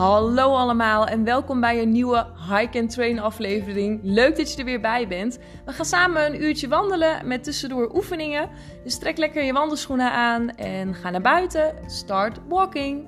Hallo allemaal en welkom bij een nieuwe Hike and Train aflevering. Leuk dat je er weer bij bent. We gaan samen een uurtje wandelen met tussendoor oefeningen. Dus trek lekker je wandelschoenen aan en ga naar buiten. Start walking.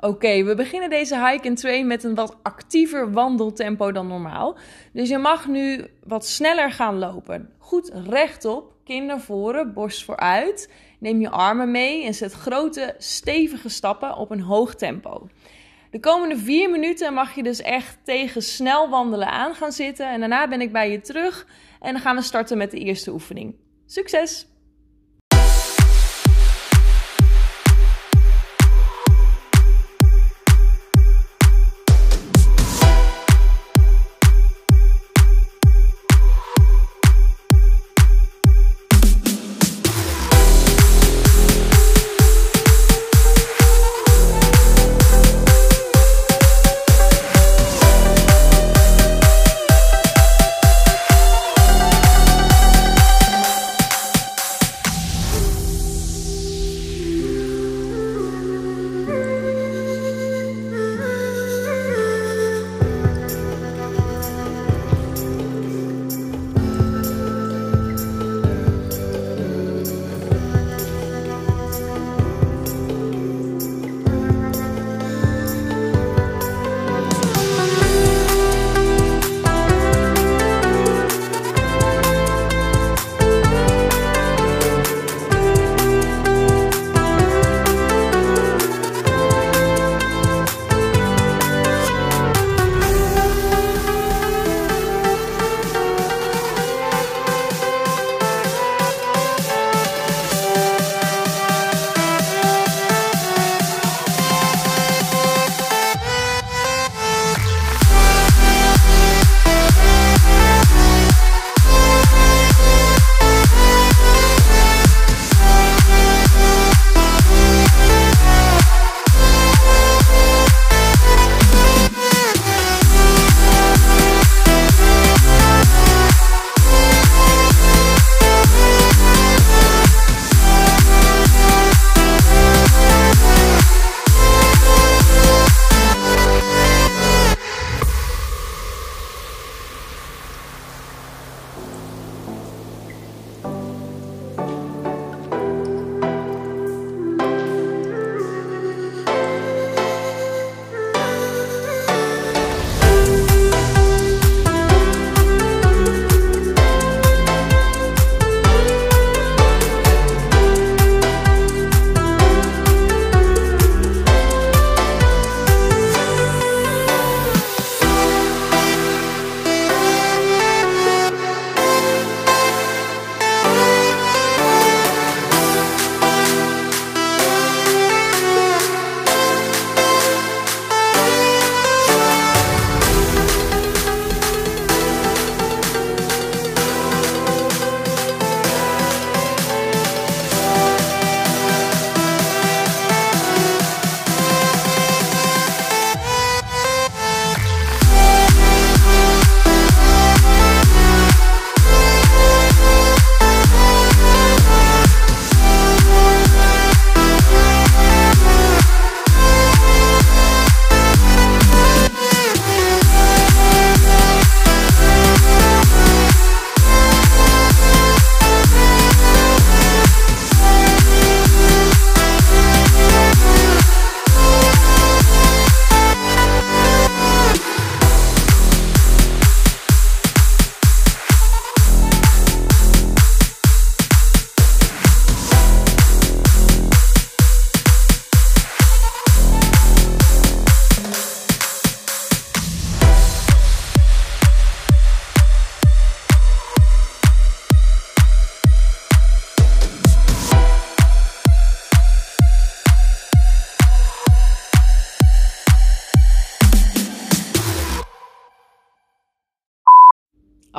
Oké, we beginnen deze hike and train met een wat actiever wandeltempo dan normaal. Dus je mag nu wat sneller gaan lopen. Goed rechtop, kin naar voren, borst vooruit. Neem je armen mee en zet grote, stevige stappen op een hoog tempo. De komende vier minuten mag je dus echt tegen snel wandelen aan gaan zitten. En daarna ben ik bij je terug en dan gaan we starten met de eerste oefening. Succes!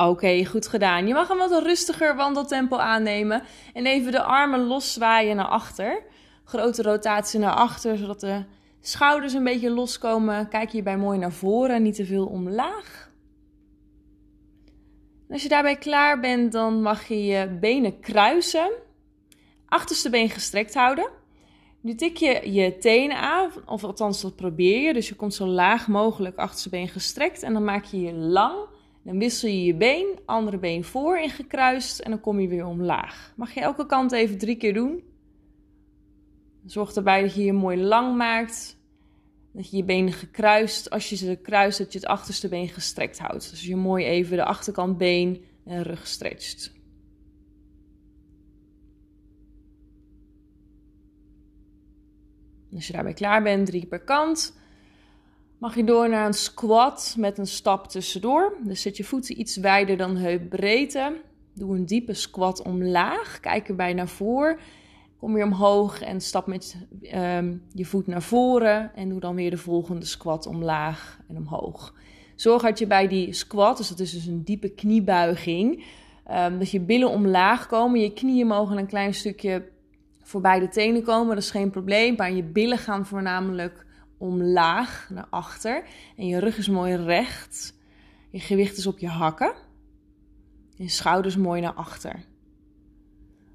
Oké, goed gedaan. Je mag een wat rustiger wandeltempo aannemen en even de armen loszwaaien naar achter. Grote rotatie naar achter, zodat de schouders een beetje loskomen. Kijk hierbij mooi naar voren, niet te veel omlaag. als je daarbij klaar bent, dan mag je je benen kruisen. Achterste been gestrekt houden. Nu tik je je tenen aan, of althans dat probeer je. Dus je komt zo laag mogelijk achterste been gestrekt en dan maak je je lang. Dan wissel je je been, andere been voor in gekruist en dan kom je weer omlaag. Mag je elke kant even drie keer doen. Zorg erbij dat je je mooi lang maakt. Dat je je benen gekruist, als je ze kruist, dat je het achterste been gestrekt houdt. Dus je mooi even de achterkant been en rug stretcht. Als je daarbij klaar bent, drie per kant, mag je door naar een squat met een stap tussendoor. Dus zet je voeten iets wijder dan heupbreedte. Doe een diepe squat omlaag. Kijk erbij naar voren. Kom weer omhoog en stap met ehm, je voet naar voren. En doe dan weer de volgende squat omlaag en omhoog. Zorg dat je bij die squat, dus dat is dus een diepe kniebuiging, um, dat je billen omlaag komen. Je knieën mogen een klein stukje voorbij de tenen komen, dat is geen probleem. Maar je billen gaan voornamelijk omlaag naar achter. En je rug is mooi recht. Je gewicht is op je hakken. Je schouders mooi naar achter.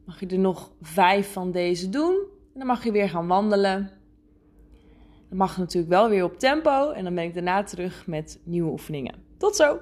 Mag je er nog vijf van deze doen. En dan mag je weer gaan wandelen. Dan mag natuurlijk wel weer op tempo. En dan ben ik daarna terug met nieuwe oefeningen. Tot zo!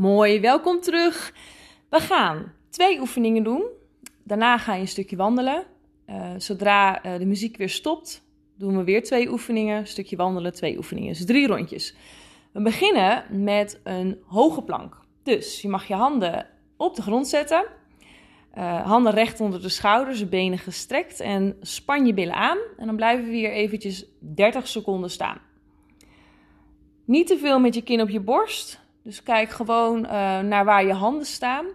Mooi, welkom terug. We gaan twee oefeningen doen. Daarna ga je een stukje wandelen. Uh, zodra uh, de muziek weer stopt, doen we weer twee oefeningen. Stukje wandelen, twee oefeningen. Dus drie rondjes. We beginnen met een hoge plank. Dus je mag je handen op de grond zetten. Uh, handen recht onder de schouders, benen gestrekt en span je billen aan. En dan blijven we hier eventjes 30 seconden staan. Niet te veel met je kin op je borst. Dus kijk gewoon uh, naar waar je handen staan.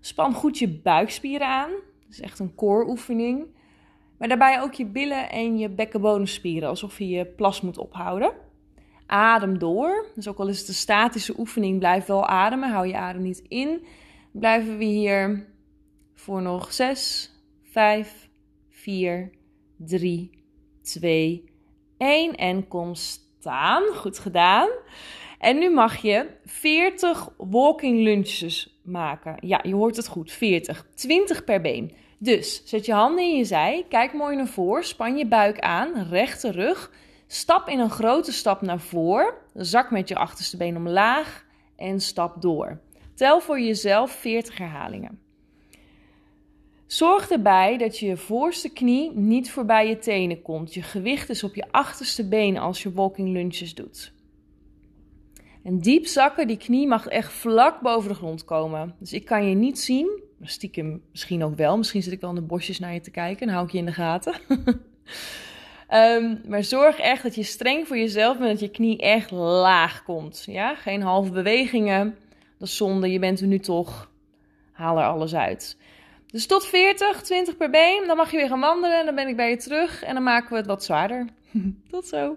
Span goed je buikspieren aan. Dat is echt een core oefening. Maar daarbij ook je billen en je bekkenbodemspieren, alsof je je plas moet ophouden. Adem door. Dus ook al is het een statische oefening, blijf wel ademen. Hou je adem niet in. Blijven we hier voor nog 6, 5, 4, 3, 2, 1 en kom staan. Goed gedaan. En nu mag je 40 walking lunches maken. Ja, je hoort het goed. 40. 20 per been. Dus zet je handen in je zij, kijk mooi naar voren, span je buik aan, rechte rug. Stap in een grote stap naar voren, zak met je achterste been omlaag en stap door. Tel voor jezelf 40 herhalingen. Zorg erbij dat je voorste knie niet voorbij je tenen komt. Je gewicht is op je achterste been als je walking lunges doet. En diep zakken, die knie mag echt vlak boven de grond komen. Dus ik kan je niet zien, stiekem misschien ook wel. Misschien zit ik wel in de bosjes naar je te kijken en hou ik je in de gaten. um, maar zorg echt dat je streng voor jezelf bent, dat je knie echt laag komt. Ja? Geen halve bewegingen, dat is zonde, je bent er nu toch. Haal er alles uit. Dus tot 40, 20 per been. Dan mag je weer gaan wandelen. En dan ben ik bij je terug. En dan maken we het wat zwaarder. tot zo.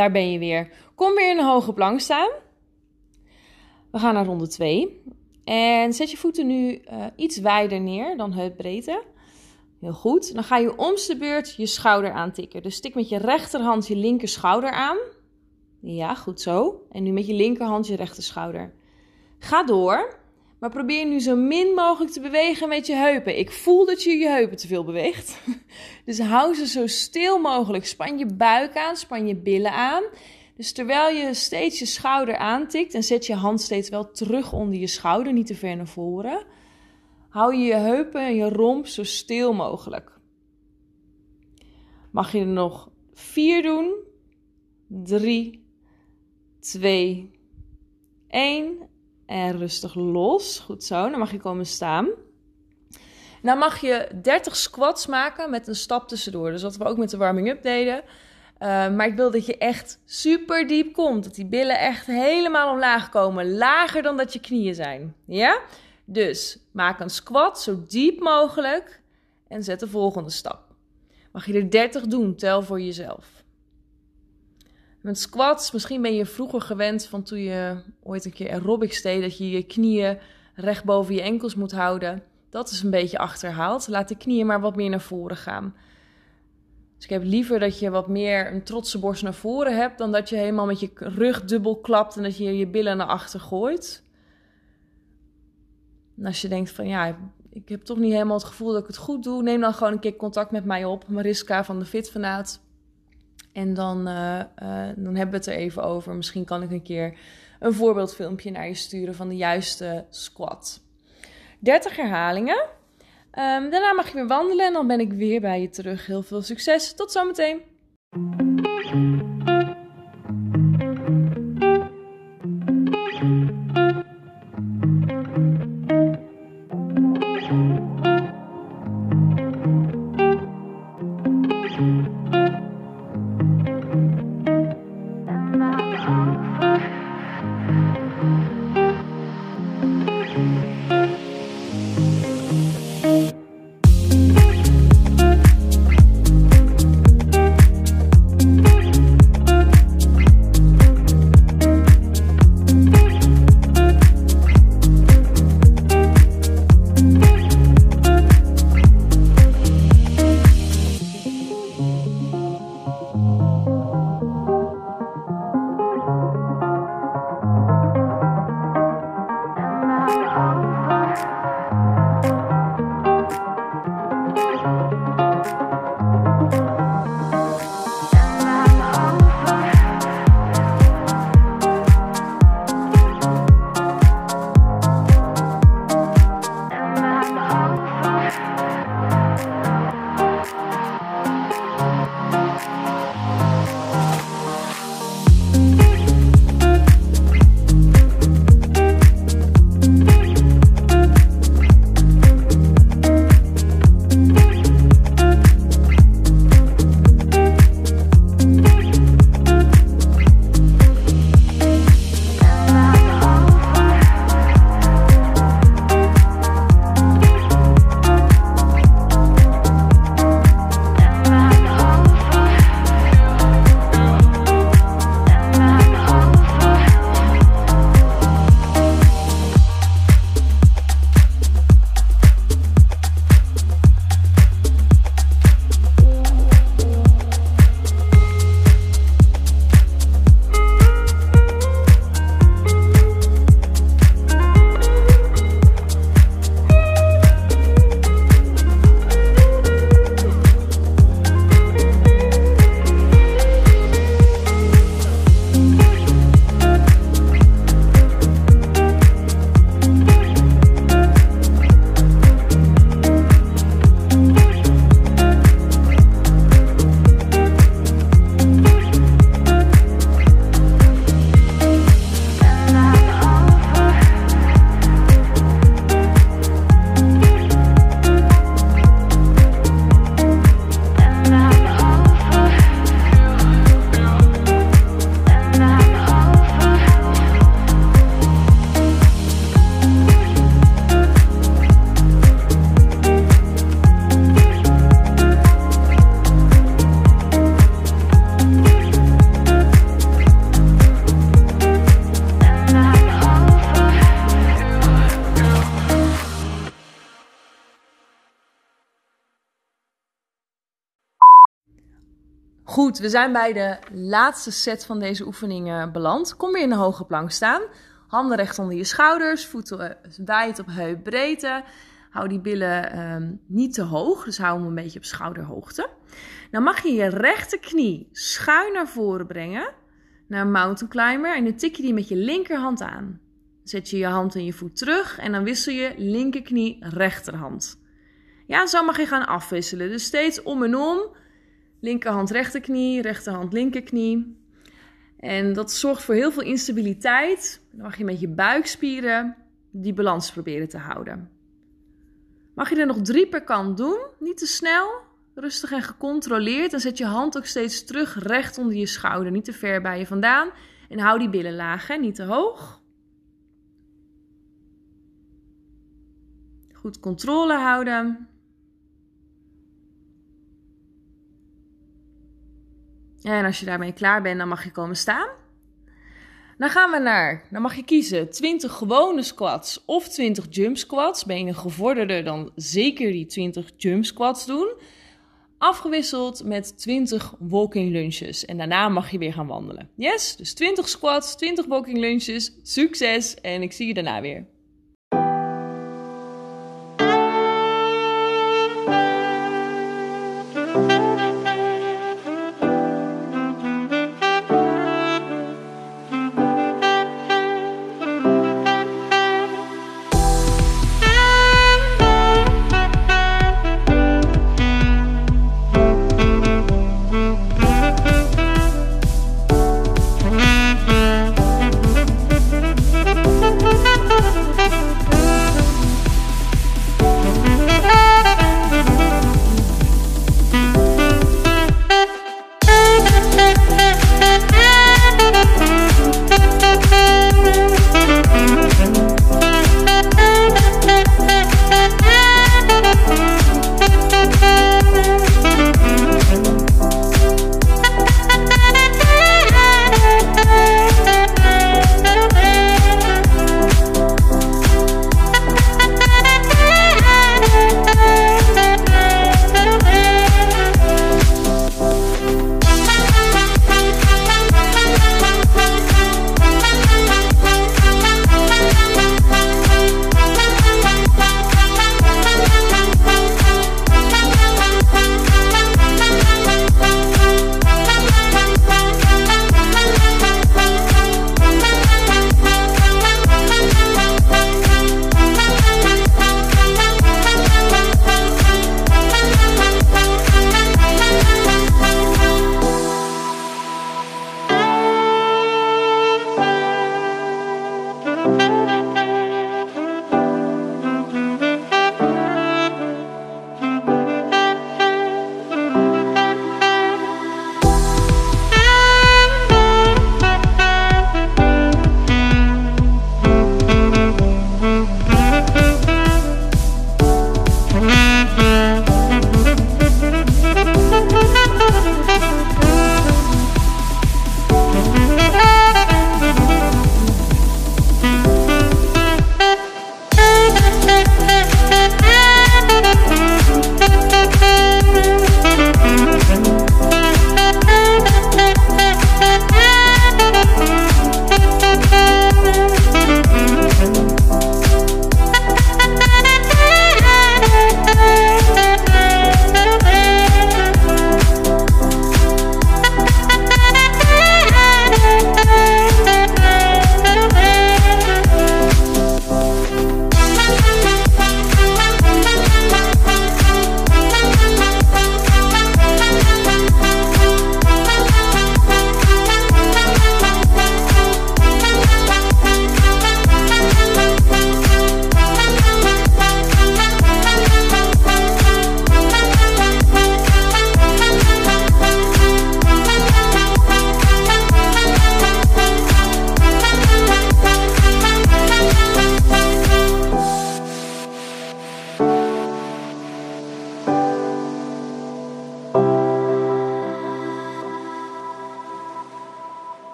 daar ben je weer. Kom weer in een hoge plank staan. We gaan naar ronde 2. En zet je voeten nu uh, iets wijder neer dan heupbreedte. Heel goed. Dan ga je om de beurt je schouder aantikken. Dus tik met je rechterhand je linker schouder aan. Ja, goed zo. En nu met je linkerhand je rechter schouder. Ga door. Maar probeer nu zo min mogelijk te bewegen met je heupen. Ik voel dat je je heupen te veel beweegt. Dus hou ze zo stil mogelijk. Span je buik aan, span je billen aan. Dus terwijl je steeds je schouder aantikt en zet je hand steeds wel terug onder je schouder, niet te ver naar voren. Hou je je heupen en je romp zo stil mogelijk. Mag je er nog vier doen? Drie, twee, één. En rustig los. Goed zo. Dan mag je komen staan. Dan mag je 30 squats maken met een stap tussendoor. Dus wat we ook met de warming-up deden. Uh, maar ik wil dat je echt super diep komt. Dat die billen echt helemaal omlaag komen. Lager dan dat je knieën zijn. Ja? Dus maak een squat zo diep mogelijk. En zet de volgende stap. Mag je er 30 doen. Tel voor jezelf. Met squats, misschien ben je vroeger gewend van toen je ooit een keer aerobics deed, dat je je knieën recht boven je enkels moet houden. Dat is een beetje achterhaald. Laat de knieën maar wat meer naar voren gaan. Dus ik heb liever dat je wat meer een trotse borst naar voren hebt, dan dat je helemaal met je rug dubbel klapt en dat je je billen naar achter gooit. En als je denkt van ja, ik heb toch niet helemaal het gevoel dat ik het goed doe, neem dan gewoon een keer contact met mij op. Mariska van de Fitfanaat. En dan, uh, uh, dan hebben we het er even over. Misschien kan ik een keer een voorbeeldfilmpje naar je sturen van de juiste squat. 30 herhalingen. Um, daarna mag je weer wandelen en dan ben ik weer bij je terug. Heel veel succes. Tot zometeen. We zijn bij de laatste set van deze oefeningen beland. Kom weer in de hoge plank staan. Handen recht onder je schouders, voeten wijd op heupbreedte. Hou die billen um, niet te hoog, dus hou hem een beetje op schouderhoogte. Dan mag je je rechterknie schuin naar voren brengen, naar mountain climber. En dan tik je die met je linkerhand aan. Zet je je hand en je voet terug en dan wissel je linkerknie rechterhand. Ja, zo mag je gaan afwisselen. Dus steeds om en om. Linkerhand rechterknie, rechterhand linkerknie. En dat zorgt voor heel veel instabiliteit. Dan mag je met je buikspieren die balans proberen te houden. Mag je er nog drie per kant doen, niet te snel, rustig en gecontroleerd. En zet je hand ook steeds terug recht onder je schouder, niet te ver bij je vandaan. En hou die billen laag, niet te hoog. Goed controle houden. En als je daarmee klaar bent, dan mag je komen staan. Dan gaan we naar, dan mag je kiezen 20 gewone squats of 20 jump squats. Ben je een gevorderde, dan zeker die 20 jump squats doen. Afgewisseld met 20 walking lunges. En daarna mag je weer gaan wandelen. Yes, dus 20 squats, 20 walking lunges. Succes en ik zie je daarna weer.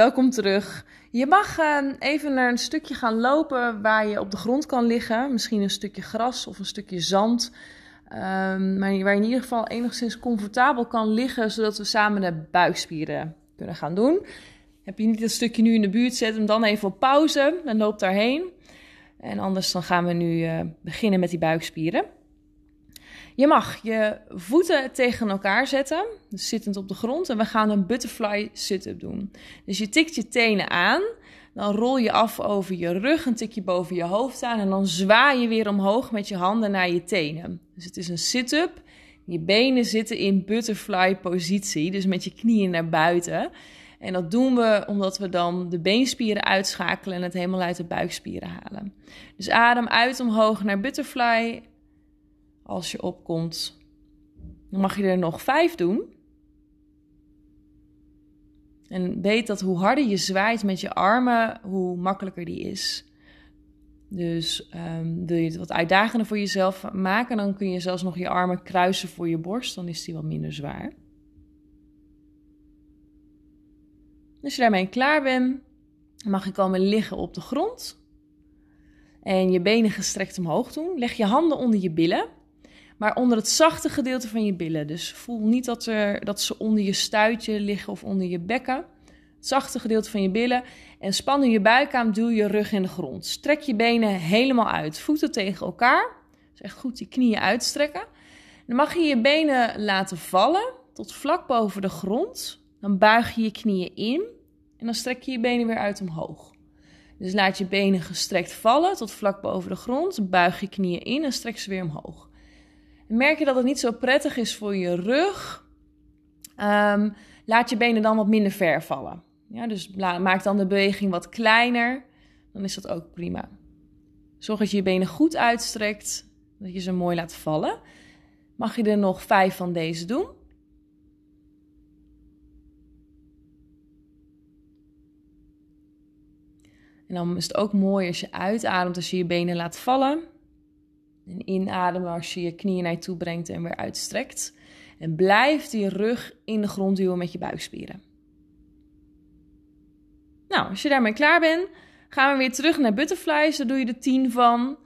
Welkom terug. Je mag ehm, even naar een stukje gaan lopen waar je op de grond kan liggen. Misschien een stukje gras of een stukje zand. Um, maar waar je in ieder geval enigszins comfortabel kan liggen, zodat we samen de buikspieren kunnen gaan doen. Heb je niet dat stukje nu in de buurt, zet hem dan even op pauze en loop daarheen. En anders dan gaan we nu uh, beginnen met die buikspieren. Je mag je voeten tegen elkaar zetten, dus zittend op de grond. En we gaan een butterfly sit-up doen. Dus je tikt je tenen aan, dan rol je af over je rug, een tikje boven je hoofd aan. En dan zwaai je weer omhoog met je handen naar je tenen. Dus het is een sit-up. Je benen zitten in butterfly positie, dus met je knieën naar buiten. En dat doen we omdat we dan de beenspieren uitschakelen en het helemaal uit de buikspieren halen. Dus adem uit omhoog naar butterfly. Als je opkomt, dan mag je er nog vijf doen. En weet dat hoe harder je zwaait met je armen, hoe makkelijker die is. Dus um, wil je het wat uitdagender voor jezelf maken, dan kun je zelfs nog je armen kruisen voor je borst. Dan is die wat minder zwaar. Als je daarmee klaar bent, mag je komen liggen op de grond. En je benen gestrekt omhoog doen. Leg je handen onder je billen, maar onder het zachte gedeelte van je billen. Dus voel niet dat, er, dat ze onder je stuitje liggen of onder je bekken. Het zachte gedeelte van je billen. En span nu je buik aan, duw je rug in de grond. Strek je benen helemaal uit. Voeten tegen elkaar. Dus echt goed die knieën uitstrekken. Dan mag je je benen laten vallen tot vlak boven de grond. Dan buig je je knieën in en dan strek je je benen weer uit omhoog. Dus laat je benen gestrekt vallen tot vlak boven de grond. Buig je knieën in en strek ze weer omhoog. Merk je dat het niet zo prettig is voor je rug? Um, laat je benen dan wat minder ver vallen. Ja, dus maak dan de beweging wat kleiner. Dan is dat ook prima. Zorg dat je je benen goed uitstrekt. Dat je ze mooi laat vallen. Mag je er nog vijf van deze doen? En dan is het ook mooi als je uitademt, als je je benen laat vallen. En inademen als je je knieën naar je toe brengt en weer uitstrekt. En blijf die rug in de grond duwen met je buikspieren. Nou, als je daarmee klaar bent, gaan we weer terug naar butterflies. Daar doe je de 10 van.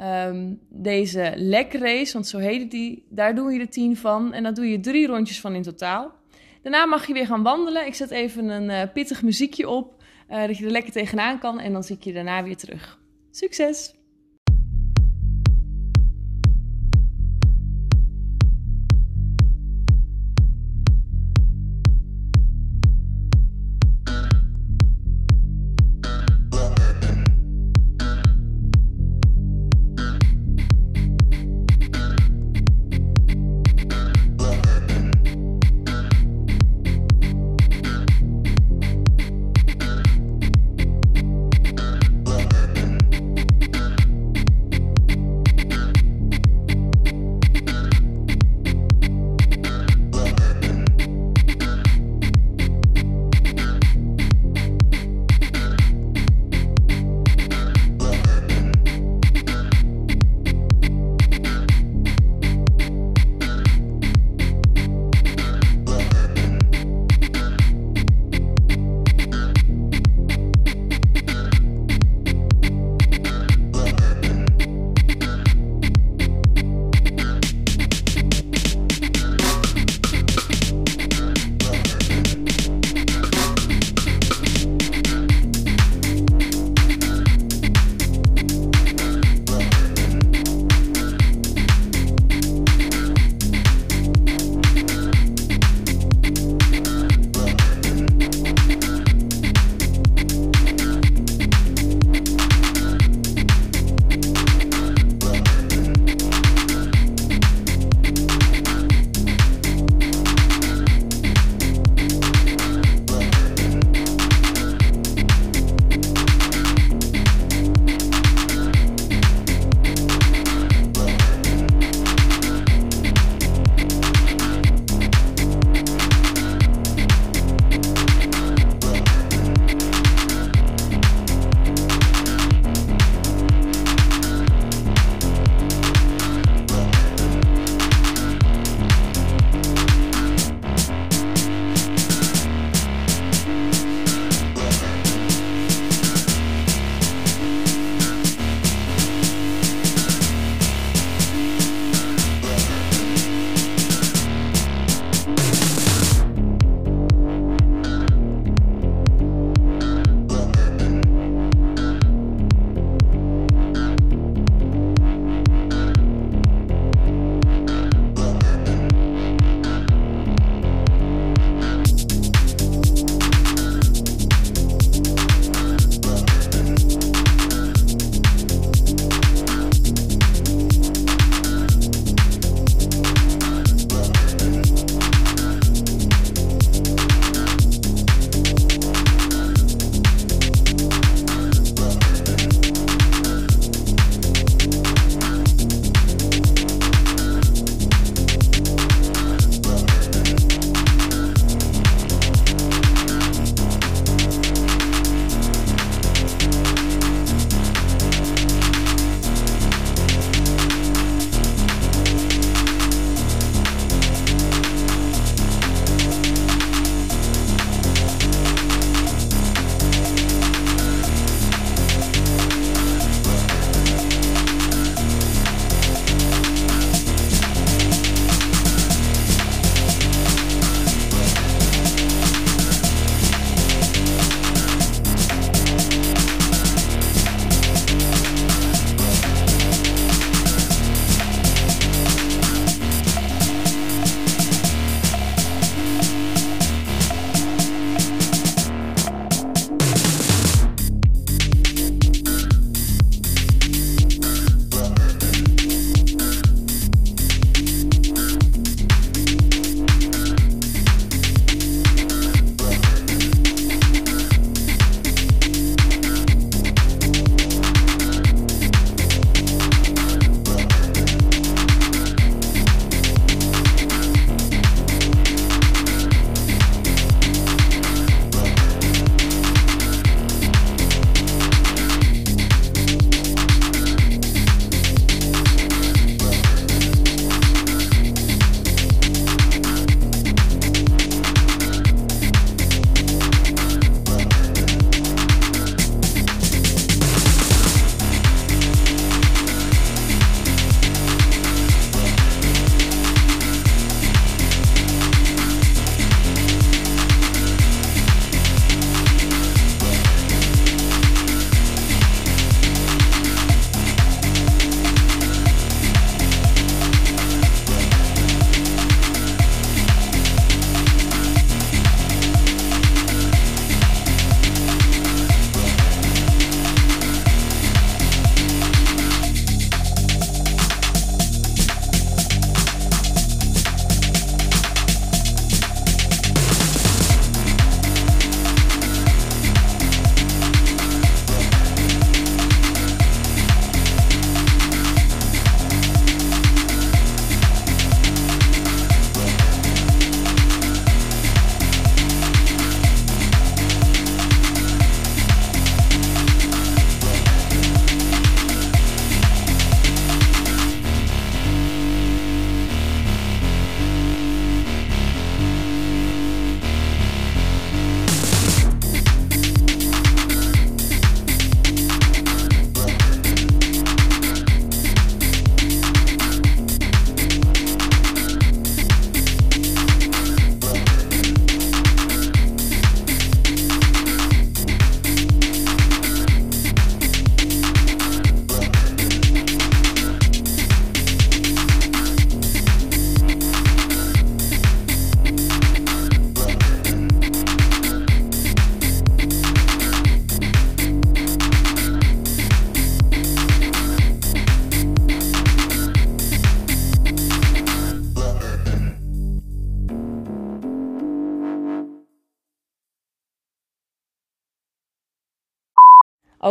Um, deze leg race, want zo heet die, daar doe je de 10 van. En dan doe je drie rondjes van in totaal. Daarna mag je weer gaan wandelen. Ik zet even een uh, pittig muziekje op. Uh, dat je er lekker tegenaan kan en dan zie ik je daarna weer terug. Succes!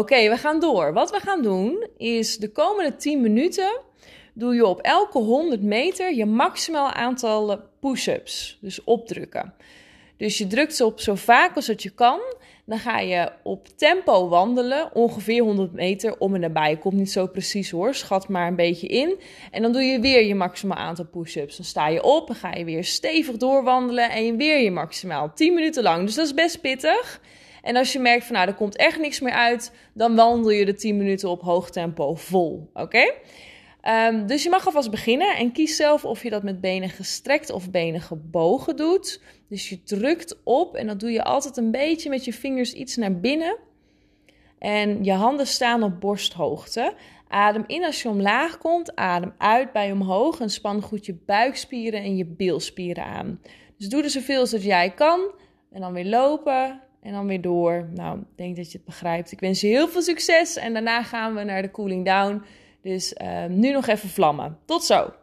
Oké, we gaan door. Wat we gaan doen is de komende 10 minuten doe je op elke 100 meter je maximaal aantal push-ups. Dus opdrukken. Dus je drukt ze op zo vaak als dat je kan. Dan ga je op tempo wandelen, ongeveer 100 meter om en nabij. Komt niet zo precies hoor, schat maar een beetje in. En dan doe je weer je maximaal aantal push-ups. Dan sta je op, dan ga je weer stevig doorwandelen en weer je maximaal 10 minuten lang. Dus dat is best pittig. En als je merkt van nou, er komt echt niks meer uit, dan wandel je de 10 minuten op hoog tempo vol. Oké? Ehm, dus je mag alvast beginnen en kies zelf of je dat met benen gestrekt of benen gebogen doet. Dus je drukt op en dat doe je altijd een beetje met je vingers iets naar binnen. En je handen staan op borsthoogte. Adem in als je omlaag komt, adem uit bij omhoog en span goed je buikspieren en je bilspieren aan. Dus doe er zoveel als jij kan en dan weer lopen en dan weer door. Nou, ik denk dat je het begrijpt. Ik wens je heel veel succes en daarna gaan we naar de cooling down. Dus uh, nu nog even vlammen. Tot zo!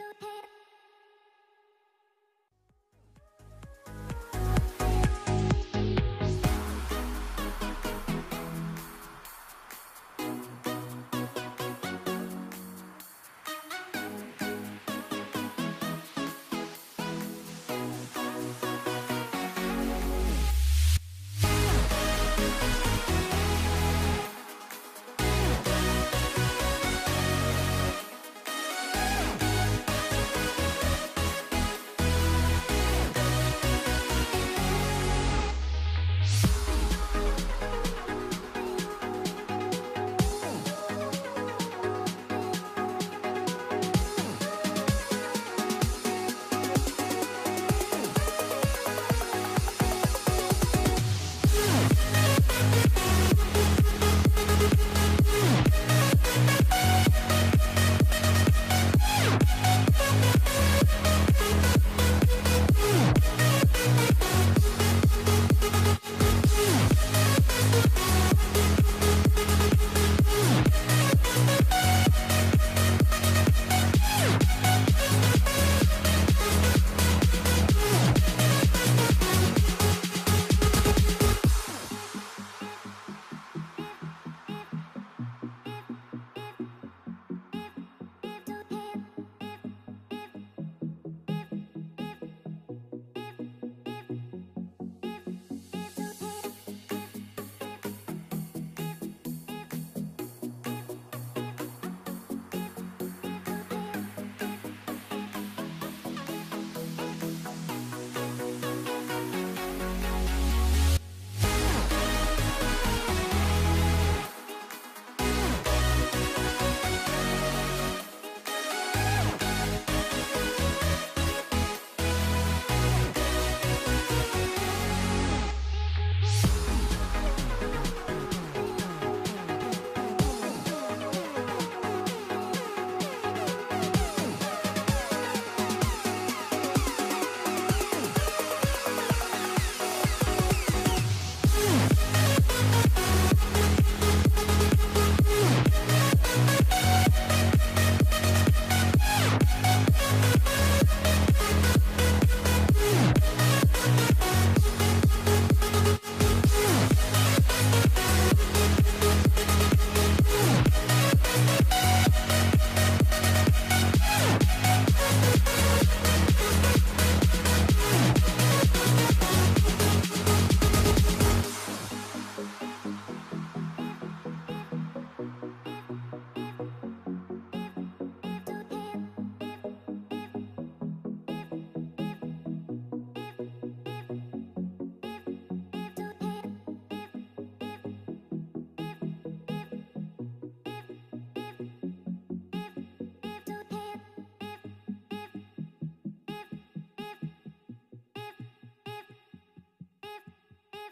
So take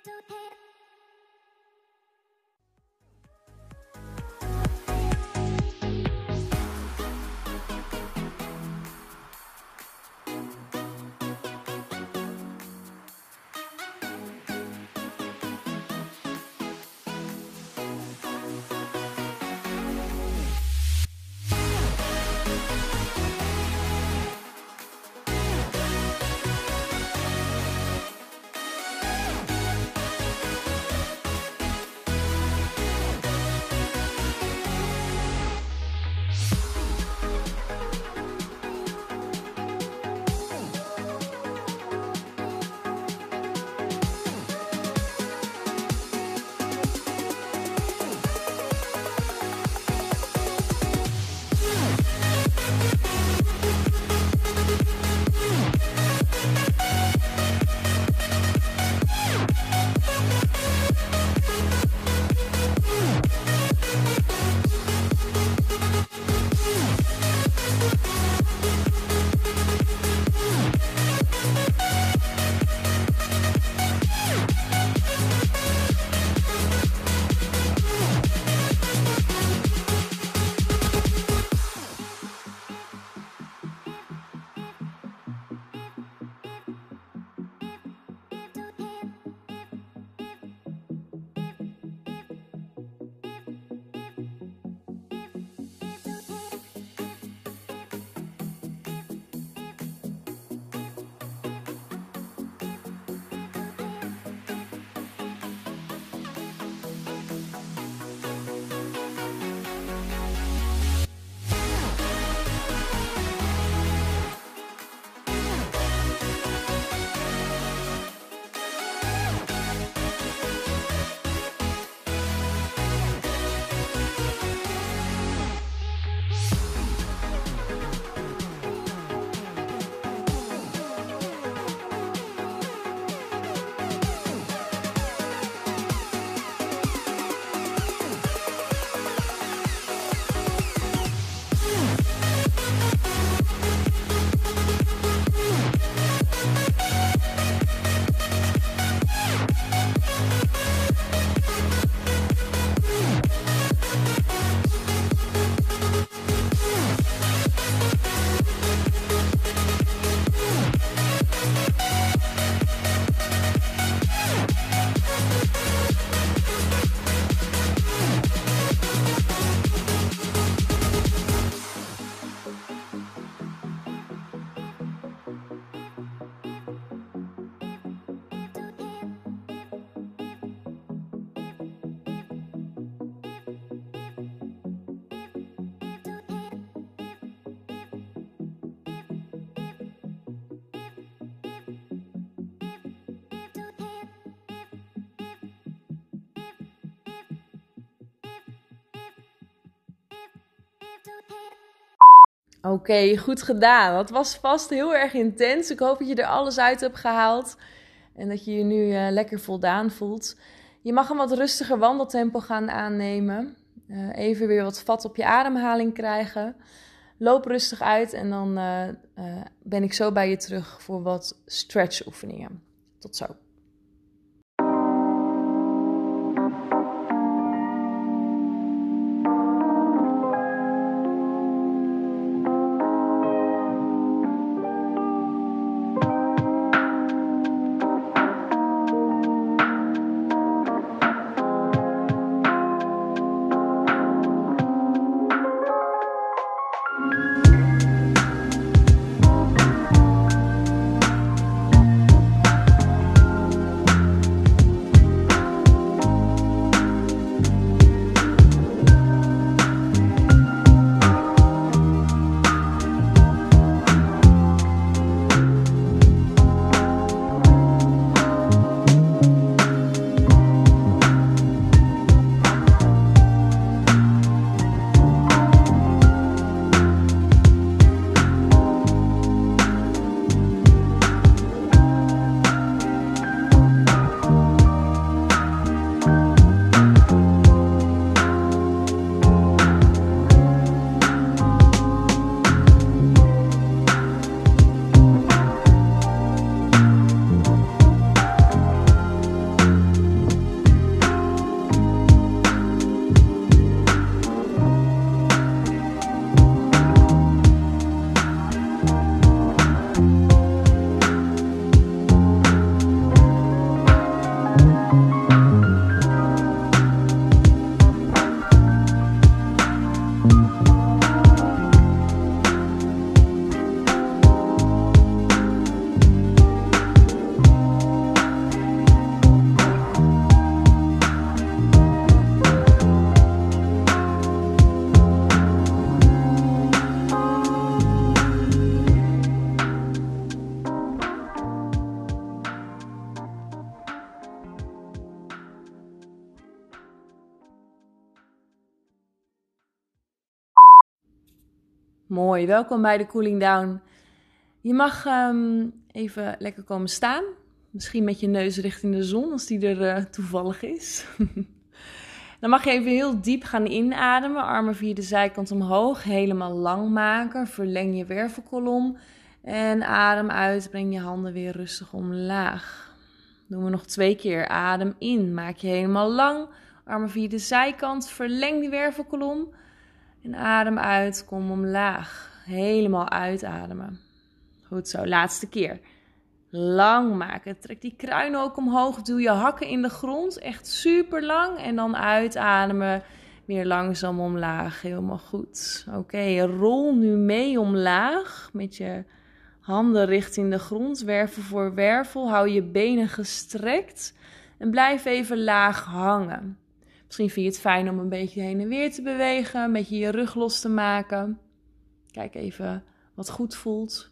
okay. Oké, goed gedaan. Dat was vast heel erg intens. Ik hoop dat je er alles uit hebt gehaald en dat je je nu uh, lekker voldaan voelt. Je mag een wat rustiger wandeltempo gaan aannemen. Uh, even weer wat vat op je ademhaling krijgen. Loop rustig uit en dan uh, ben ik zo bij je terug voor wat stretch oefeningen. Tot zo. Mooi, welkom bij de Cooling Down. Je mag ehm, even lekker komen staan. Misschien met je neus richting de zon, als die er uh, toevallig is. Dan mag je even heel diep gaan inademen. Armen via de zijkant omhoog. Helemaal lang maken. Verleng je wervelkolom. En adem uit. Breng je handen weer rustig omlaag. Doen we nog twee keer. Adem in. Maak je helemaal lang. Armen via de zijkant. Verleng die wervelkolom. En adem uit. Kom omlaag. Helemaal uitademen. Goed zo. Laatste keer lang maken. Trek die kruin ook omhoog. Doe je hakken in de grond. Echt super lang. En dan uitademen. Weer langzaam omlaag. Helemaal goed. Oké, rol nu mee omlaag. Met je handen richting de grond. Wervel voor wervel. Hou je benen gestrekt. En blijf even laag hangen. Misschien vind je het fijn om een beetje heen en weer te bewegen. Een beetje je rug los te maken. Kijk even wat goed voelt.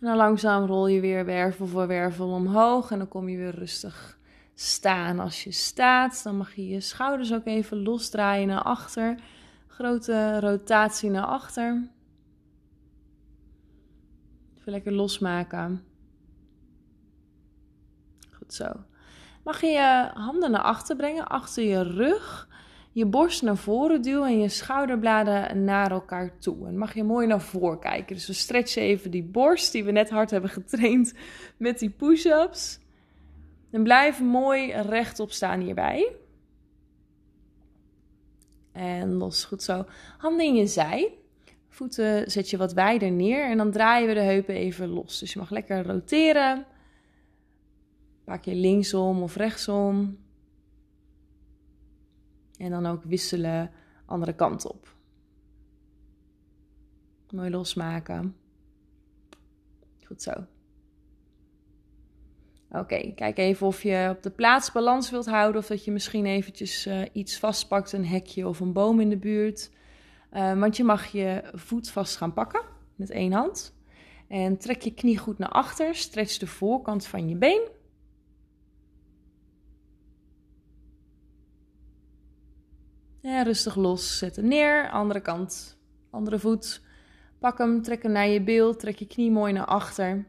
En dan langzaam rol je weer wervel voor wervel omhoog en dan kom je weer rustig staan. Als je staat, dan mag je je schouders ook even losdraaien naar achter. Grote rotatie naar achter. Even lekker losmaken. Goed zo. Mag je je handen naar achter brengen, achter je rug je borst naar voren duwen en je schouderbladen naar elkaar toe. En mag je mooi naar voren kijken. Dus we stretchen even die borst die we net hard hebben getraind met die push-ups. En blijf mooi rechtop staan hierbij. En los, goed zo. Handen in je zij. Voeten zet je wat wijder neer en dan draaien we de heupen even los. Dus je mag lekker roteren. Pak je linksom of rechtsom. En dan ook wisselen andere kant op. Mooi losmaken. Goed zo. Oké, kijk even of je op de plaats balans wilt houden. Of dat je misschien eventjes uh, iets vastpakt, een hekje of een boom in de buurt. Uh, want je mag je voet vast gaan pakken met één hand. En trek je knie goed naar achter. Stretch de voorkant van je been. Ja, rustig los, zet hem neer. Andere kant, andere voet. Pak hem, trek hem naar je beeld. Trek je knie mooi naar achter.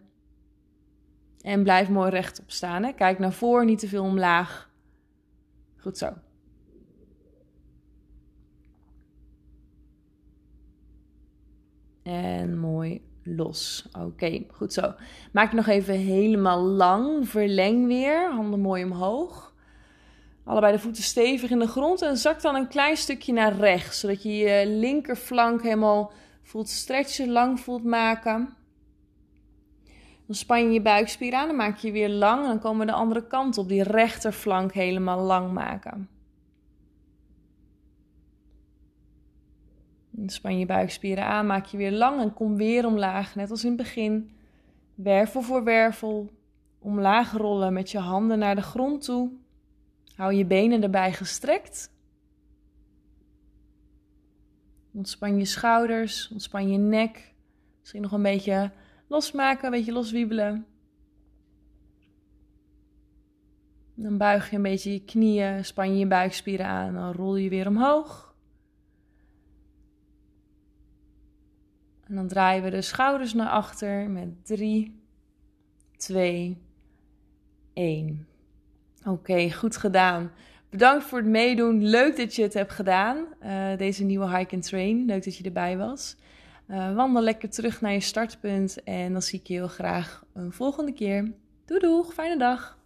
En blijf mooi rechtop staan. Hè? Kijk naar voren, niet te veel omlaag. Goed zo. En mooi los. Oké, goed zo. Maak je nog even helemaal lang. Verleng weer. Handen mooi omhoog. Allebei de voeten stevig in de grond en zak dan een klein stukje naar rechts, zodat je je linkerflank helemaal voelt stretchen, lang voelt maken. Dan span je je buikspier aan, dan maak je weer lang en dan komen we de andere kant op, die rechterflank helemaal lang maken. Dan span je buikspieren aan, maak je weer lang en kom weer omlaag, net als in het begin. Wervel voor wervel, omlaag rollen met je handen naar de grond toe. Hou je benen erbij gestrekt. Ontspan je schouders, ontspan je nek. Misschien nog een beetje losmaken, een beetje loswiebelen. Dan buig je een beetje je knieën, span je je buikspieren aan, dan rol je weer omhoog. En dan draaien we de schouders naar achter met 3, 2, 1. Oké, goed gedaan. Bedankt voor het meedoen. Leuk dat je het hebt gedaan. Uh, deze nieuwe hike and train. Leuk dat je erbij was. Uh, wandel lekker terug naar je startpunt. En dan zie ik je heel graag een volgende keer. Doei doeg, fijne dag.